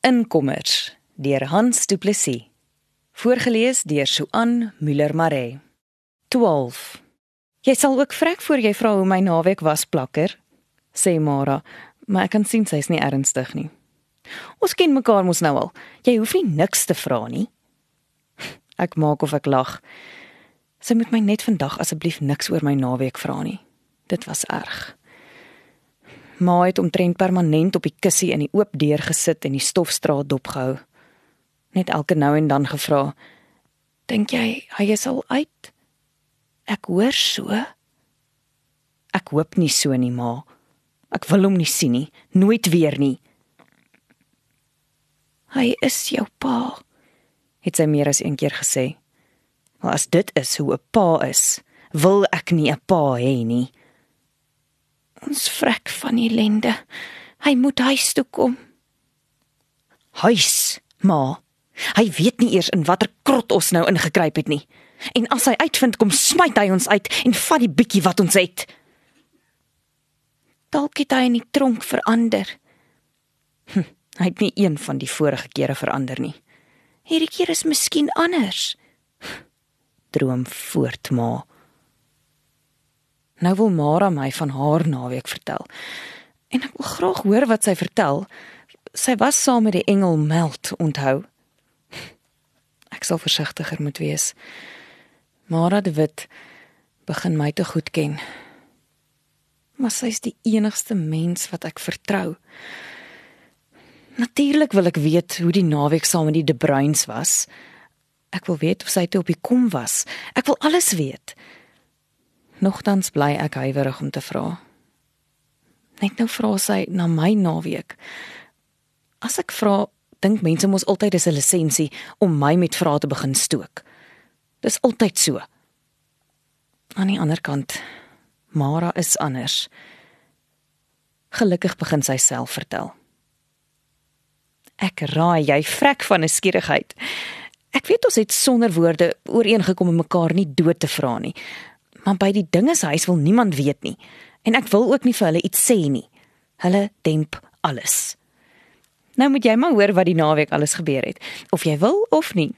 Inkommers deur Hans Du Plessis. Voorgeles deur Suan Müller Maree. 12. Jy sal ook vrek voor jy vra hoe my naweek was, plakker, sê Mara, maar ek kan sien sy is nie ernstig nie. Ons ken mekaar mos nou al. Jy hoef nie niks te vra nie. Ek maak of ek lag. Sy moet my net vandag asseblief niks oor my naweek vra nie. Dit was erg. Ma het omtrent permanent op die kussie in die oop deur gesit en die stofstraat dopgehou. Net elke nou en dan gevra: "Dink jy hy is al uit?" Ek hoor so. Ek hoop nie so nie, ma. Ek wil hom nie sien nie, nooit weer nie. Hy is jou pa, het sy meer as een keer gesê. Maar as dit is hoe 'n pa is, wil ek nie 'n pa hê nie. Ons vrek van ellende. Hy moet huis toe kom. Huis, ma. Hy weet nie eers in watter krot ons nou ingekruip het nie. En as hy uitvind kom smyt hy ons uit en vat die bietjie wat ons het. Dalk het hy in die tronk verander. Hm, hy het nie een van die vorige kere verander nie. Hierdie keer is miskien anders. Droom voort, ma. Nou wil Mara my van haar naweek vertel. En ek wil graag hoor wat sy vertel. Sy was saam met die engel Meld, onthou. Ek sal versigtiger moet wees. Mara de Wit begin my te goed ken. Maar sy is die enigste mens wat ek vertrou. Natuurlik wil ek weet hoe die naweek saam met die De Bruins was. Ek wil weet of sy toe op die kom was. Ek wil alles weet. Nogtans bly ek huiwerig om te vra. Net nou vra sy na my naweek. As ek vra, dink mense mos altyd dis 'n lisensie om my met vrae te begin stook. Dis altyd so. Aan die ander kant, Mara is anders. Gelukkig begin sy self vertel. Ek raai jy vrek van 'n skierigheid. Ek weet ons het sonder woorde ooreengekom om mekaar nie dood te vra nie maar by die dingeshuis wil niemand weet nie. En ek wil ook nie vir hulle iets sê nie. Hulle demp alles. Nou moet jy maar hoor wat die naweek alles gebeur het, of jy wil of nie.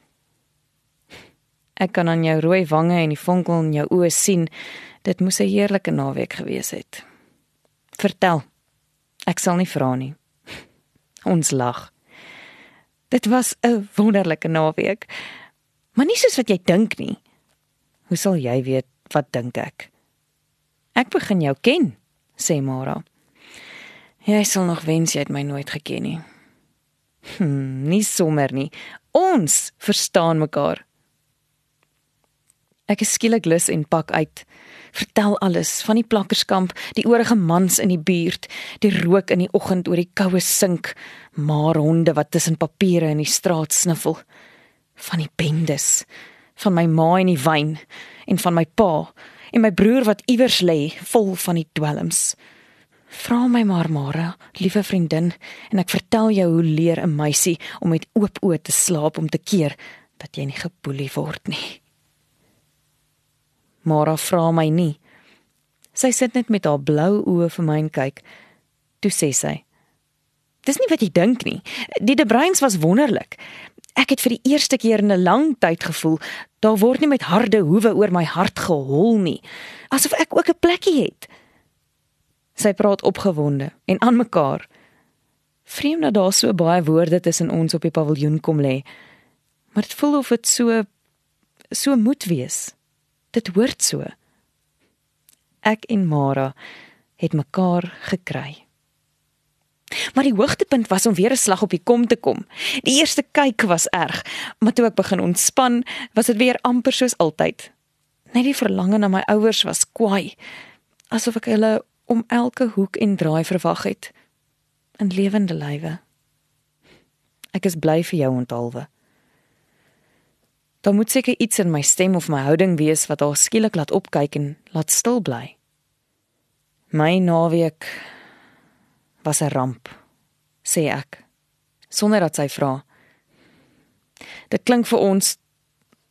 Ek kan aan jou rooi wange en die vonkel in jou oë sien, dit moes 'n heerlike naweek gewees het. Vertel. Ek sal nie vra nie. Ons lag. Dit was 'n wonderlike naweek. Maar nie soos wat jy dink nie. Hoe sal jy weet wat dink ek? Ek begin jou ken, sê Mara. Jy sal nog wens jy het my nooit geken nie. Hm, nie sommer nie. Ons verstaan mekaar. Ek is skielik lus en pak uit. Vertel alles van die plakkerskamp, die oorige mans in die buurt, die rook in die oggend oor die koue sink, maar honde wat tussen papiere in die straat sniffel, van die bendes, van my ma en die wyn en van my pa en my broer wat iewers lê vol van die dwelms. Vra my maar Mara, liewe vriendin, en ek vertel jou hoe leer 'n meisie om met oop oë te slaap om te keer dat jy nie geboelie word nie. Mara vra my nie. Sy sit net met haar blou oë vir my en kyk. Toe sê sy: "Dis nie wat jy dink nie. Die De Bruins was wonderlik. Ek het vir die eerste keer in 'n lang tyd gevoel daar word nie met harde hoewe oor my hart gehol nie, asof ek ook 'n plekkie het. Sy praat opgewonde en aan mekaar. Vreemd dat daar so baie woorde tussen ons op die paviljoen kom lê. Maar dit voel of dit so so moet wees. Dit hoort so. Ek en Mara het mekaar gekry. Maar die hoogtepunt was om weer 'n slag op die kom te kom. Die eerste kyk was erg, maar toe ek begin ontspan, was dit weer amper soos altyd. Net die verlange na my ouers was kwaai, asof ek hulle om elke hoek en draai verwag het in lewende lywe. Ek is bly vir jou onthaalwe. Daar moet seker iets in my stem of my houding wees wat haar skielik laat opkyk en laat stil bly. My naweek was 'n ramp, sê ek, sonder dat sy vra. Dit klink vir ons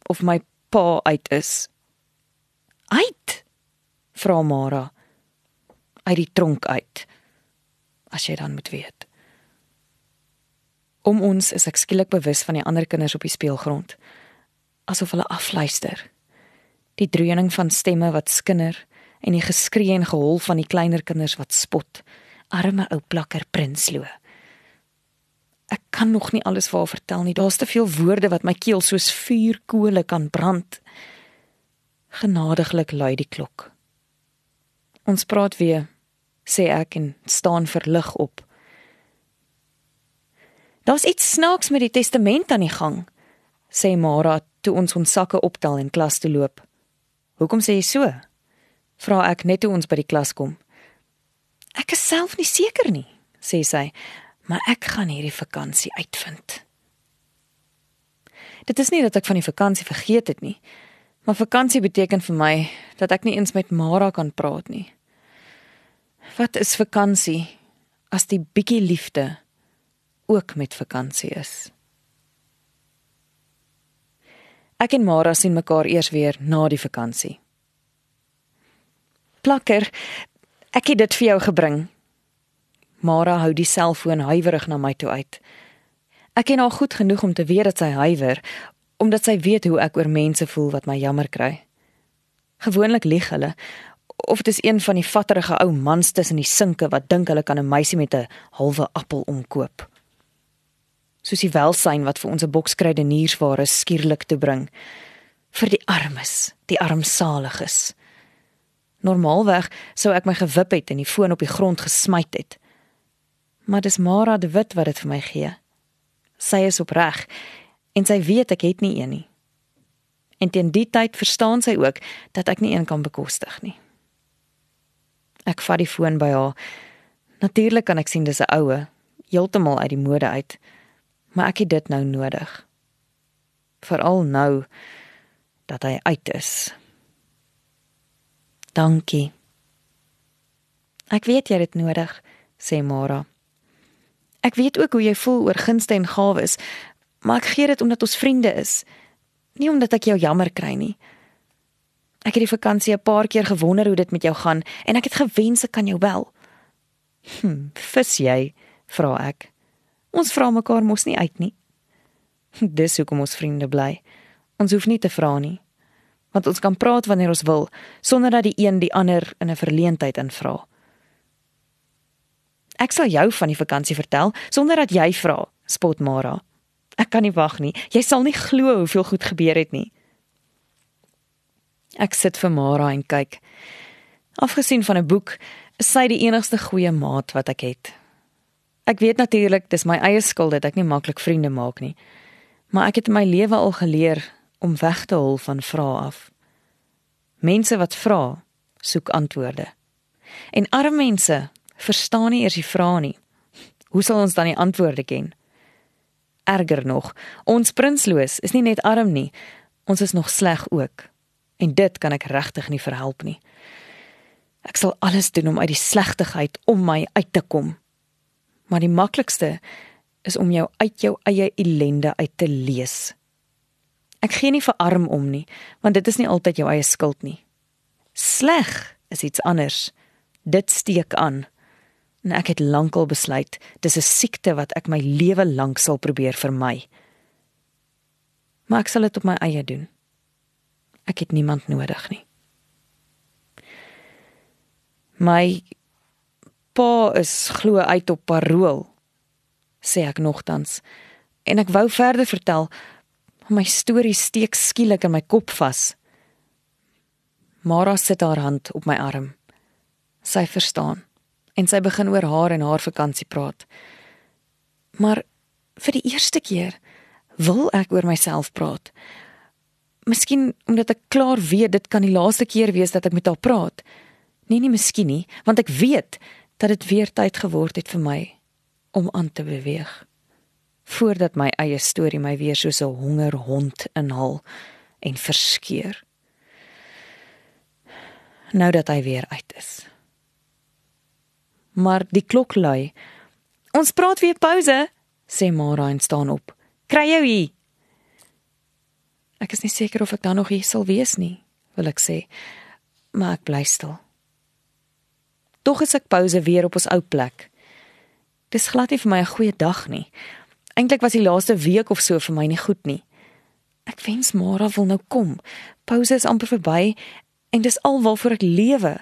of my pa uit is. Uit? Vra Mara. Uit die tronk uit. As jy dan moet weet. Om ons is ek skielik bewus van die ander kinders op die speelgrond, asof hulle afluister. Die dreuning van stemme wat skinder en die geskree en gehol van die kleiner kinders wat spot. Arme ou plakker Prinsloo. Ek kan nog nie alles vir haar vertel nie. Daar's te veel woorde wat my keel soos vuurkole kan brand. Genadiglik lui die klok. Ons praat weer, sê ek en staan verlig op. Daar's iets snaaks met die testament aan die gang, sê Mara toe ons ons sakke optel en klas toe loop. Hoekom sê jy so? Vra ek net toe ons by die klas kom. Ek is self nie seker nie, sê sy, maar ek gaan hierdie vakansie uitvind. Dit is nie dat ek van die vakansie vergeet het nie, maar vakansie beteken vir my dat ek nie eens met Mara kan praat nie. Wat is vakansie as die bietjie liefde ook met vakansie is? Ek en Mara sien mekaar eers weer na die vakansie. Plakker, ek het dit vir jou gebring. Mara hou die selfoon huiwerig na my toe uit. Ek ken haar goed genoeg om te weet dat sy huiwer omdat sy weet hoe ek oor mense voel wat my jammer kry. Gewoonlik lieg hulle of dit is een van die vatterige ou mans tussen die sinke wat dink hulle kan 'n meisie met 'n halwe appel omkoop. Soos die welsyn wat vir ons 'n boks kruideniersware skielik toe bring vir die armes, die armsaliges. Normaalweg sou ek my gewip het en die foon op die grond gesmyt het. Maar dis Mara de Wit wat dit vir my gee. Sy is opreg en sy weet ek het nie een nie. En teen die tyd verstaan sy ook dat ek nie een kan bekostig nie. Ek vat die foon by haar. Natuurlik kan ek sien dis 'n oue, heeltemal uit die mode uit. Maar ek het dit nou nodig. Veral nou dat hy uit is. Dankie. Ek weet jy het dit nodig, sê Mara. Ek weet ook hoe jy voel oor gunste en gawes, maar ek gee dit omdat ons vriende is, nie omdat ek jou jammer kry nie. Ek het die vakansie 'n paar keer gewonder hoe dit met jou gaan en ek het gewens ek kan jou bel. Hm, vis jy? vra ek. Ons vra mekaar mos nie uit nie. Dis hoekom ons vriende bly. Ons hoef nie te vra nie want ons kan praat wanneer ons wil sonder dat die een die ander in 'n verleentheid invra. Ek sal jou van die vakansie vertel sonder dat jy vra, spot Mara. Ek kan nie wag nie. Jy sal nie glo hoeveel goed gebeur het nie. Ek sit vir Mara en kyk. Afgesien van 'n boek, is sy die enigste goeie maat wat ek het. Ek weet natuurlik dis my eie skuld dat ek nie maklik vriende maak nie. Maar ek het in my lewe al geleer om weg te hol van vrae af. Mense wat vra, soek antwoorde. En arme mense verstaan nie eers die vrae nie. Hoe sal ons dan die antwoorde ken? Erger nog, ons prinsloos is nie net arm nie, ons is nog sleg ook. En dit kan ek regtig nie verhelp nie. Ek sal alles doen om uit die slegtigheid om my uit te kom. Maar die maklikste is om jou uit jou eie ellende uit te lees. Ek gee nie vir arm om nie, want dit is nie altyd jou eie skuld nie. Sleg is iets anders. Dit steek aan. En ek het lankal besluit dis 'n siekte wat ek my lewe lank sal probeer vermy. Maar ek sal dit op my eie doen. Ek het niemand nodig nie. My pa is glo uit op parol, sê ek nogtans. En ek wou verder vertel, My storie steek skielik in my kop vas. Mara sit haar hand op my arm. Sy verstaan en sy begin oor haar en haar vakansie praat. Maar vir die eerste keer wil ek oor myself praat. Miskien omdat ek klaar weet dit kan die laaste keer wees dat ek met haar praat. Nee nee, miskien nie, want ek weet dat dit weer tyd geword het vir my om aan te beweeg voordat my eie storie my weer soos 'n hongerhond inhaal en verskeur. Nou dat hy weer uit is. Maar die klok lui. Ons praat weer pouse, sê Mara en staan op. Kry jou hier. Ek is nie seker of ek dan nog hier sal wees nie, wil ek sê. Maar ek bly stil. Tog is ek pouse weer op ons ou plek. Dis glad nie vir my 'n goeie dag nie. Eintlik was die laaste week of so vir my nie goed nie. Ek wens Mara wil nou kom. Pouse is amper verby en dis alwaarvoor ek lewe.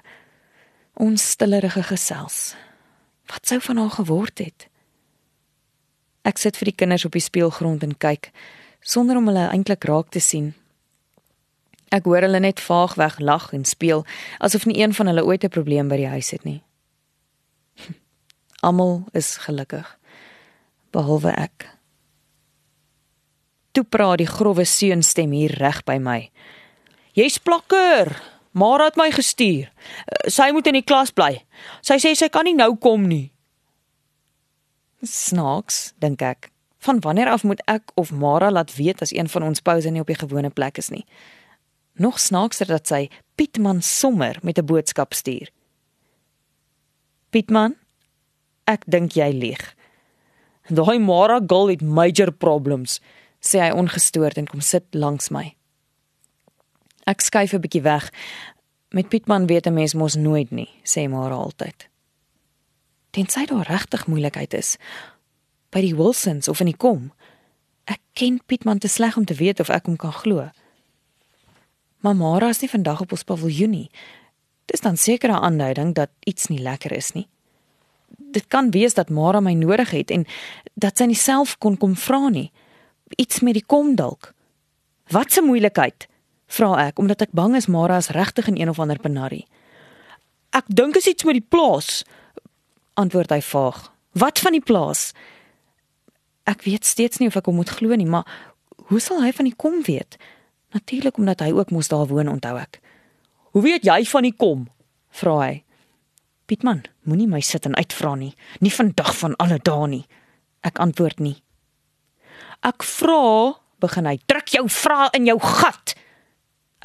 Ons stillerige gesels. Wat sou van haar geword het? Ek sit vir die kinders op die speelgrond en kyk sonder om hulle eintlik raak te sien. Ek hoor hulle net vaagweg lag en speel asof nie een van hulle ooit 'n probleem by die huis het nie. Almal is gelukkig behalwe ek. Toe praat die grouwe seunstem hier reg by my. Jy's plakker. Mara het my gestuur. Sy moet in die klas bly. Sy sê sy kan nie nou kom nie. Snaaks, dink ek. Van wanneer af moet ek of Mara laat weet as een van ons pouse nie op die gewone plek is nie? Nog snaakser dat sy Pietman sommer met 'n boodskap stuur. Pietman, ek dink jy lieg. Daai Mara girl het major problems, sê hy ongestoord en kom sit langs my. Ek skuif 'n bietjie weg. Met Pietman weet 'n mens mos nooit nie, sê Mara altyd. Tensy daar regtig moeilikheid is by die Wilsons of in die kom. Ek ken Pietman te sleg om te weet of ek hom kan glo. Maar Mara is nie vandag op ons paviljoen nie. Dis dan seker 'n aanduiding dat iets nie lekker is nie. Dit kan wees dat Mara my nodig het en dat sy nie self kon kom vra nie. Iets met die kom dalk. Wat 'n moeilikheid, vra ek omdat ek bang is Mara is regtig in een of ander penarie. Ek dink is iets met die plaas, antwoord hy vaag. Wat van die plaas? Ek weet steeds nie of ek hom moet glo nie, maar hoe sal hy van die kom weet? Natuurlik omdat hy ook mos daar woon, onthou ek. Hoe weet jy van die kom? vra hy. Pietman, moenie my sit en uitvra nie. Nie vandag van alle dae nie. Ek antwoord nie. Ek vra, begin hy, druk jou vra in jou gat.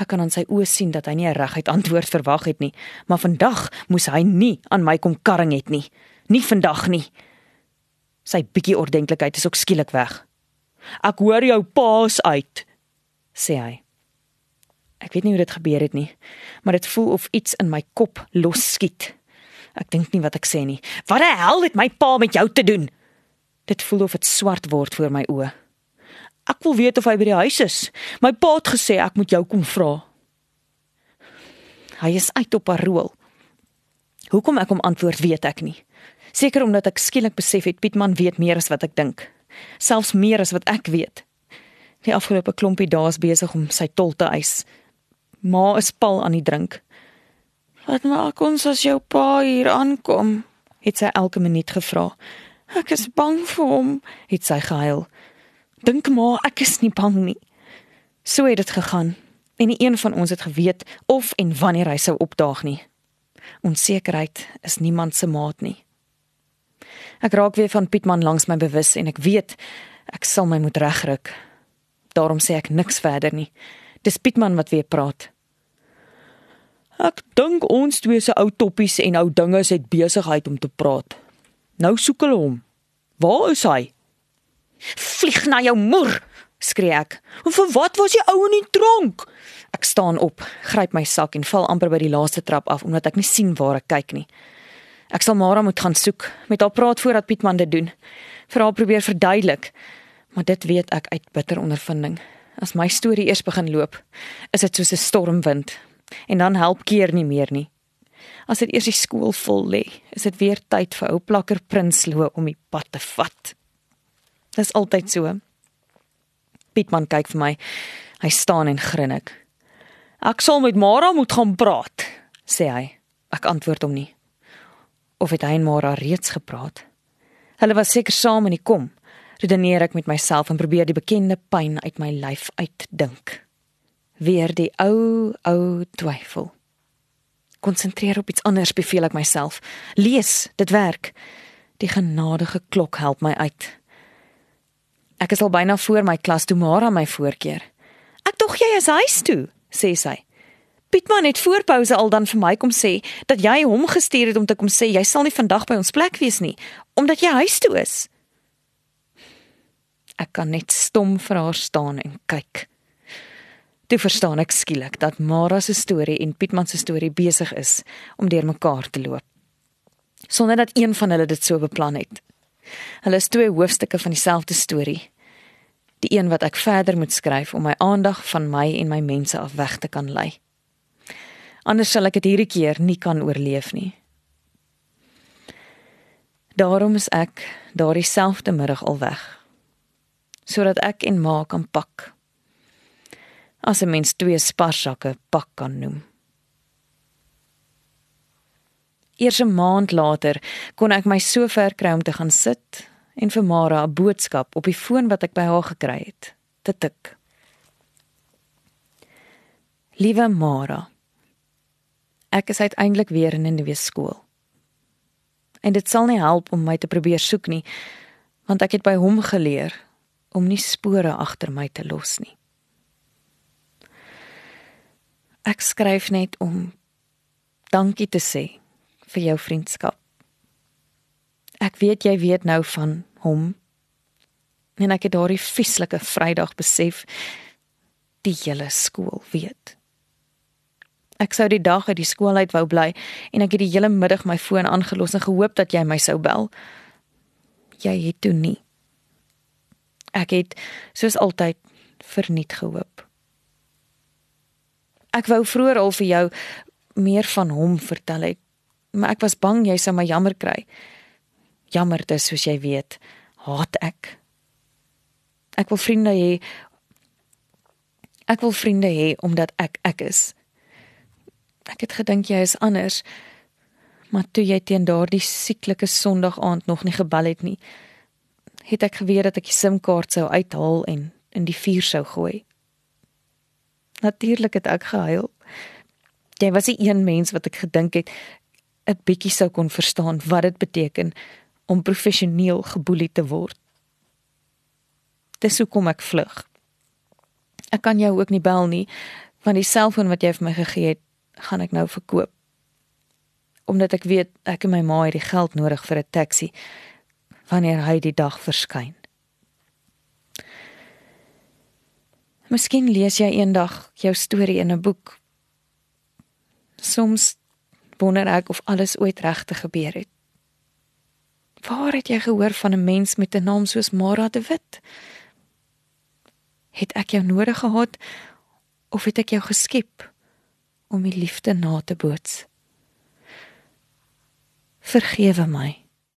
Ek kan aan sy oë sien dat hy nie 'n reguit antwoord verwag het nie, maar vandag moes hy nie aan my kom karring het nie. Nie vandag nie. Sy bietjie ordentlikheid is ook skielik weg. Ek hoor jou paas uit, sê hy. Ek weet nie hoe dit gebeur het nie, maar dit voel of iets in my kop losskiet. Ek dink nie wat ek sê nie. Wat die hel het my pa met jou te doen? Dit voel of dit swart word voor my oë. Ek wil weet of hy by die huis is. My pa het gesê ek moet jou kom vra. Hy is uit op parol. Hoekom ek hom antwoord weet ek nie. Seker omdat ek skielik besef het Pietman weet meer as wat ek dink. Selfs meer as wat ek weet. Die afgelope klompie dae is besig om sy tol te eis. Ma is pal aan die drink. Wat maak ons as jou pa hier aankom? het sy elke minuut gevra. Ek is bang vir hom, het sy gehuil. Dink maar, ek is nie bang nie. So het dit gegaan en nie een van ons het geweet of en wanneer hy sou opdaag nie. Onsekerheid is niemand se maat nie. Ek raak weer van Pietman langs my bewus en ek weet ek sal my moet regruk. Daarom sê ek niks verder nie. Dis Pietman wat weer praat. Ek dink ons twee se ou toppies en ou dinge het besigheid om te praat. Nou soek hulle hom. Waar is hy? Vlieg na jou moer, skree ek. En vir wat was die ou in die tronk? Ek staan op, gryp my sak en val amper by die laaste trap af omdat ek nie sien waar ek kyk nie. Ek sal Mara moet gaan soek, met haar praat voordat Pietman dit doen. Vir haar probeer verduidelik, maar dit weet ek uit bitter ondervinding. As my storie eers begin loop, is dit soos 'n stormwind en dan help keer nie meer nie. As dit eers die skool vol lê, is dit weer tyd vir ou plakker Prinsloo om die pad te vat. Dis altyd so. Pietman kyk vir my. Hy staan en grin ek. Ek sal met Mara moet gaan praat, sê hy. Ek antwoord hom nie. Of het hy en Mara reeds gepraat? Hulle was seker saam in die kom. Redeneer ek met myself en probeer die bekende pyn uit my lyf uitdink weer die ou ou twyfel. Konsentreer op iets anders, beveel ek myself. Lees, dit werk. Die genadige klok help my uit. Ek is al byna voor my klas toe Mara my voorkeer. Ek dog jy is huis toe, sê sy. Pietman het voor pouse al dan vir my kom sê dat jy hom gestuur het om te kom sê jy sal nie vandag by ons plek wees nie omdat jy huis toe is. Ek kan net stom vir haar staan en kyk. Toe verstaan ek skielik dat Mara se storie en Pietman se storie besig is om deurmekaar te loop. Sonder dat een van hulle dit so beplan het. Hulle is twee hoofstukke van dieselfde storie. Die een wat ek verder moet skryf om my aandag van my en my mense af weg te kan lei. Anders sal ek dit hierdie keer nie kan oorleef nie. Daarom is ek daardie selfde middag al weg. Sodat ek en ma kan pak. As 'n mens twee sparsakke pak kan noem. Eers 'n maand later kon ek my so ver kry om te gaan sit en vir Mara 'n boodskap op die foon wat ek by haar gekry het te tik. Liewe Mara, ek is uiteindelik weer in 'n nuwe skool en dit sal nie help om my te probeer soek nie want ek het by hom geleer om nie spore agter my te los nie ek skryf net om dankie te sê vir jou vriendskap ek weet jy weet nou van hom en ek het daardie vieslike vrydag besef die hele skool weet Ek sou die dag uit die skool uit wou bly en ek het die hele middag my foon aangelos en gehoop dat jy my sou bel. Jy het toe nie. Ek het soos altyd verniet gehoop. Ek wou vroeër al vir jou meer van hom vertel het, maar ek was bang jy sou my jammer kry. Jammer dis soos jy weet, haat ek. Ek wil vriende hê. Ek wil vriende hê omdat ek ek is. Ek het gedink jy is anders. Maar toe jy teen daardie sieklike Sondag aand nog nie gebel het nie, het ek geweet dat ek die SIM-kaart sou uithaal en in die vuur sou gooi. Natuurlik het ek gehuil. Jy was die een mens wat ek gedink het 'n bietjie sou kon verstaan wat dit beteken om professioneel geboelie te word. Dis hoekom ek vlug. Ek kan jou ook nie bel nie, want die selfoon wat jy vir my gegee het, gaan ek nou verkoop. Omdat ek weet ek en my ma het die geld nodig vir 'n taxi wanneer hy die dag verskyn. Miskien lees jy eendag jou storie in 'n boek. Soms wonder ek of alles ooit regtig gebeur het. Waar het jy gehoor van 'n mens met 'n naam soos Mara de Wit? Het ek jou nodig gehad of het ek jou geskep? om die liefde na te boots. Vergewe my.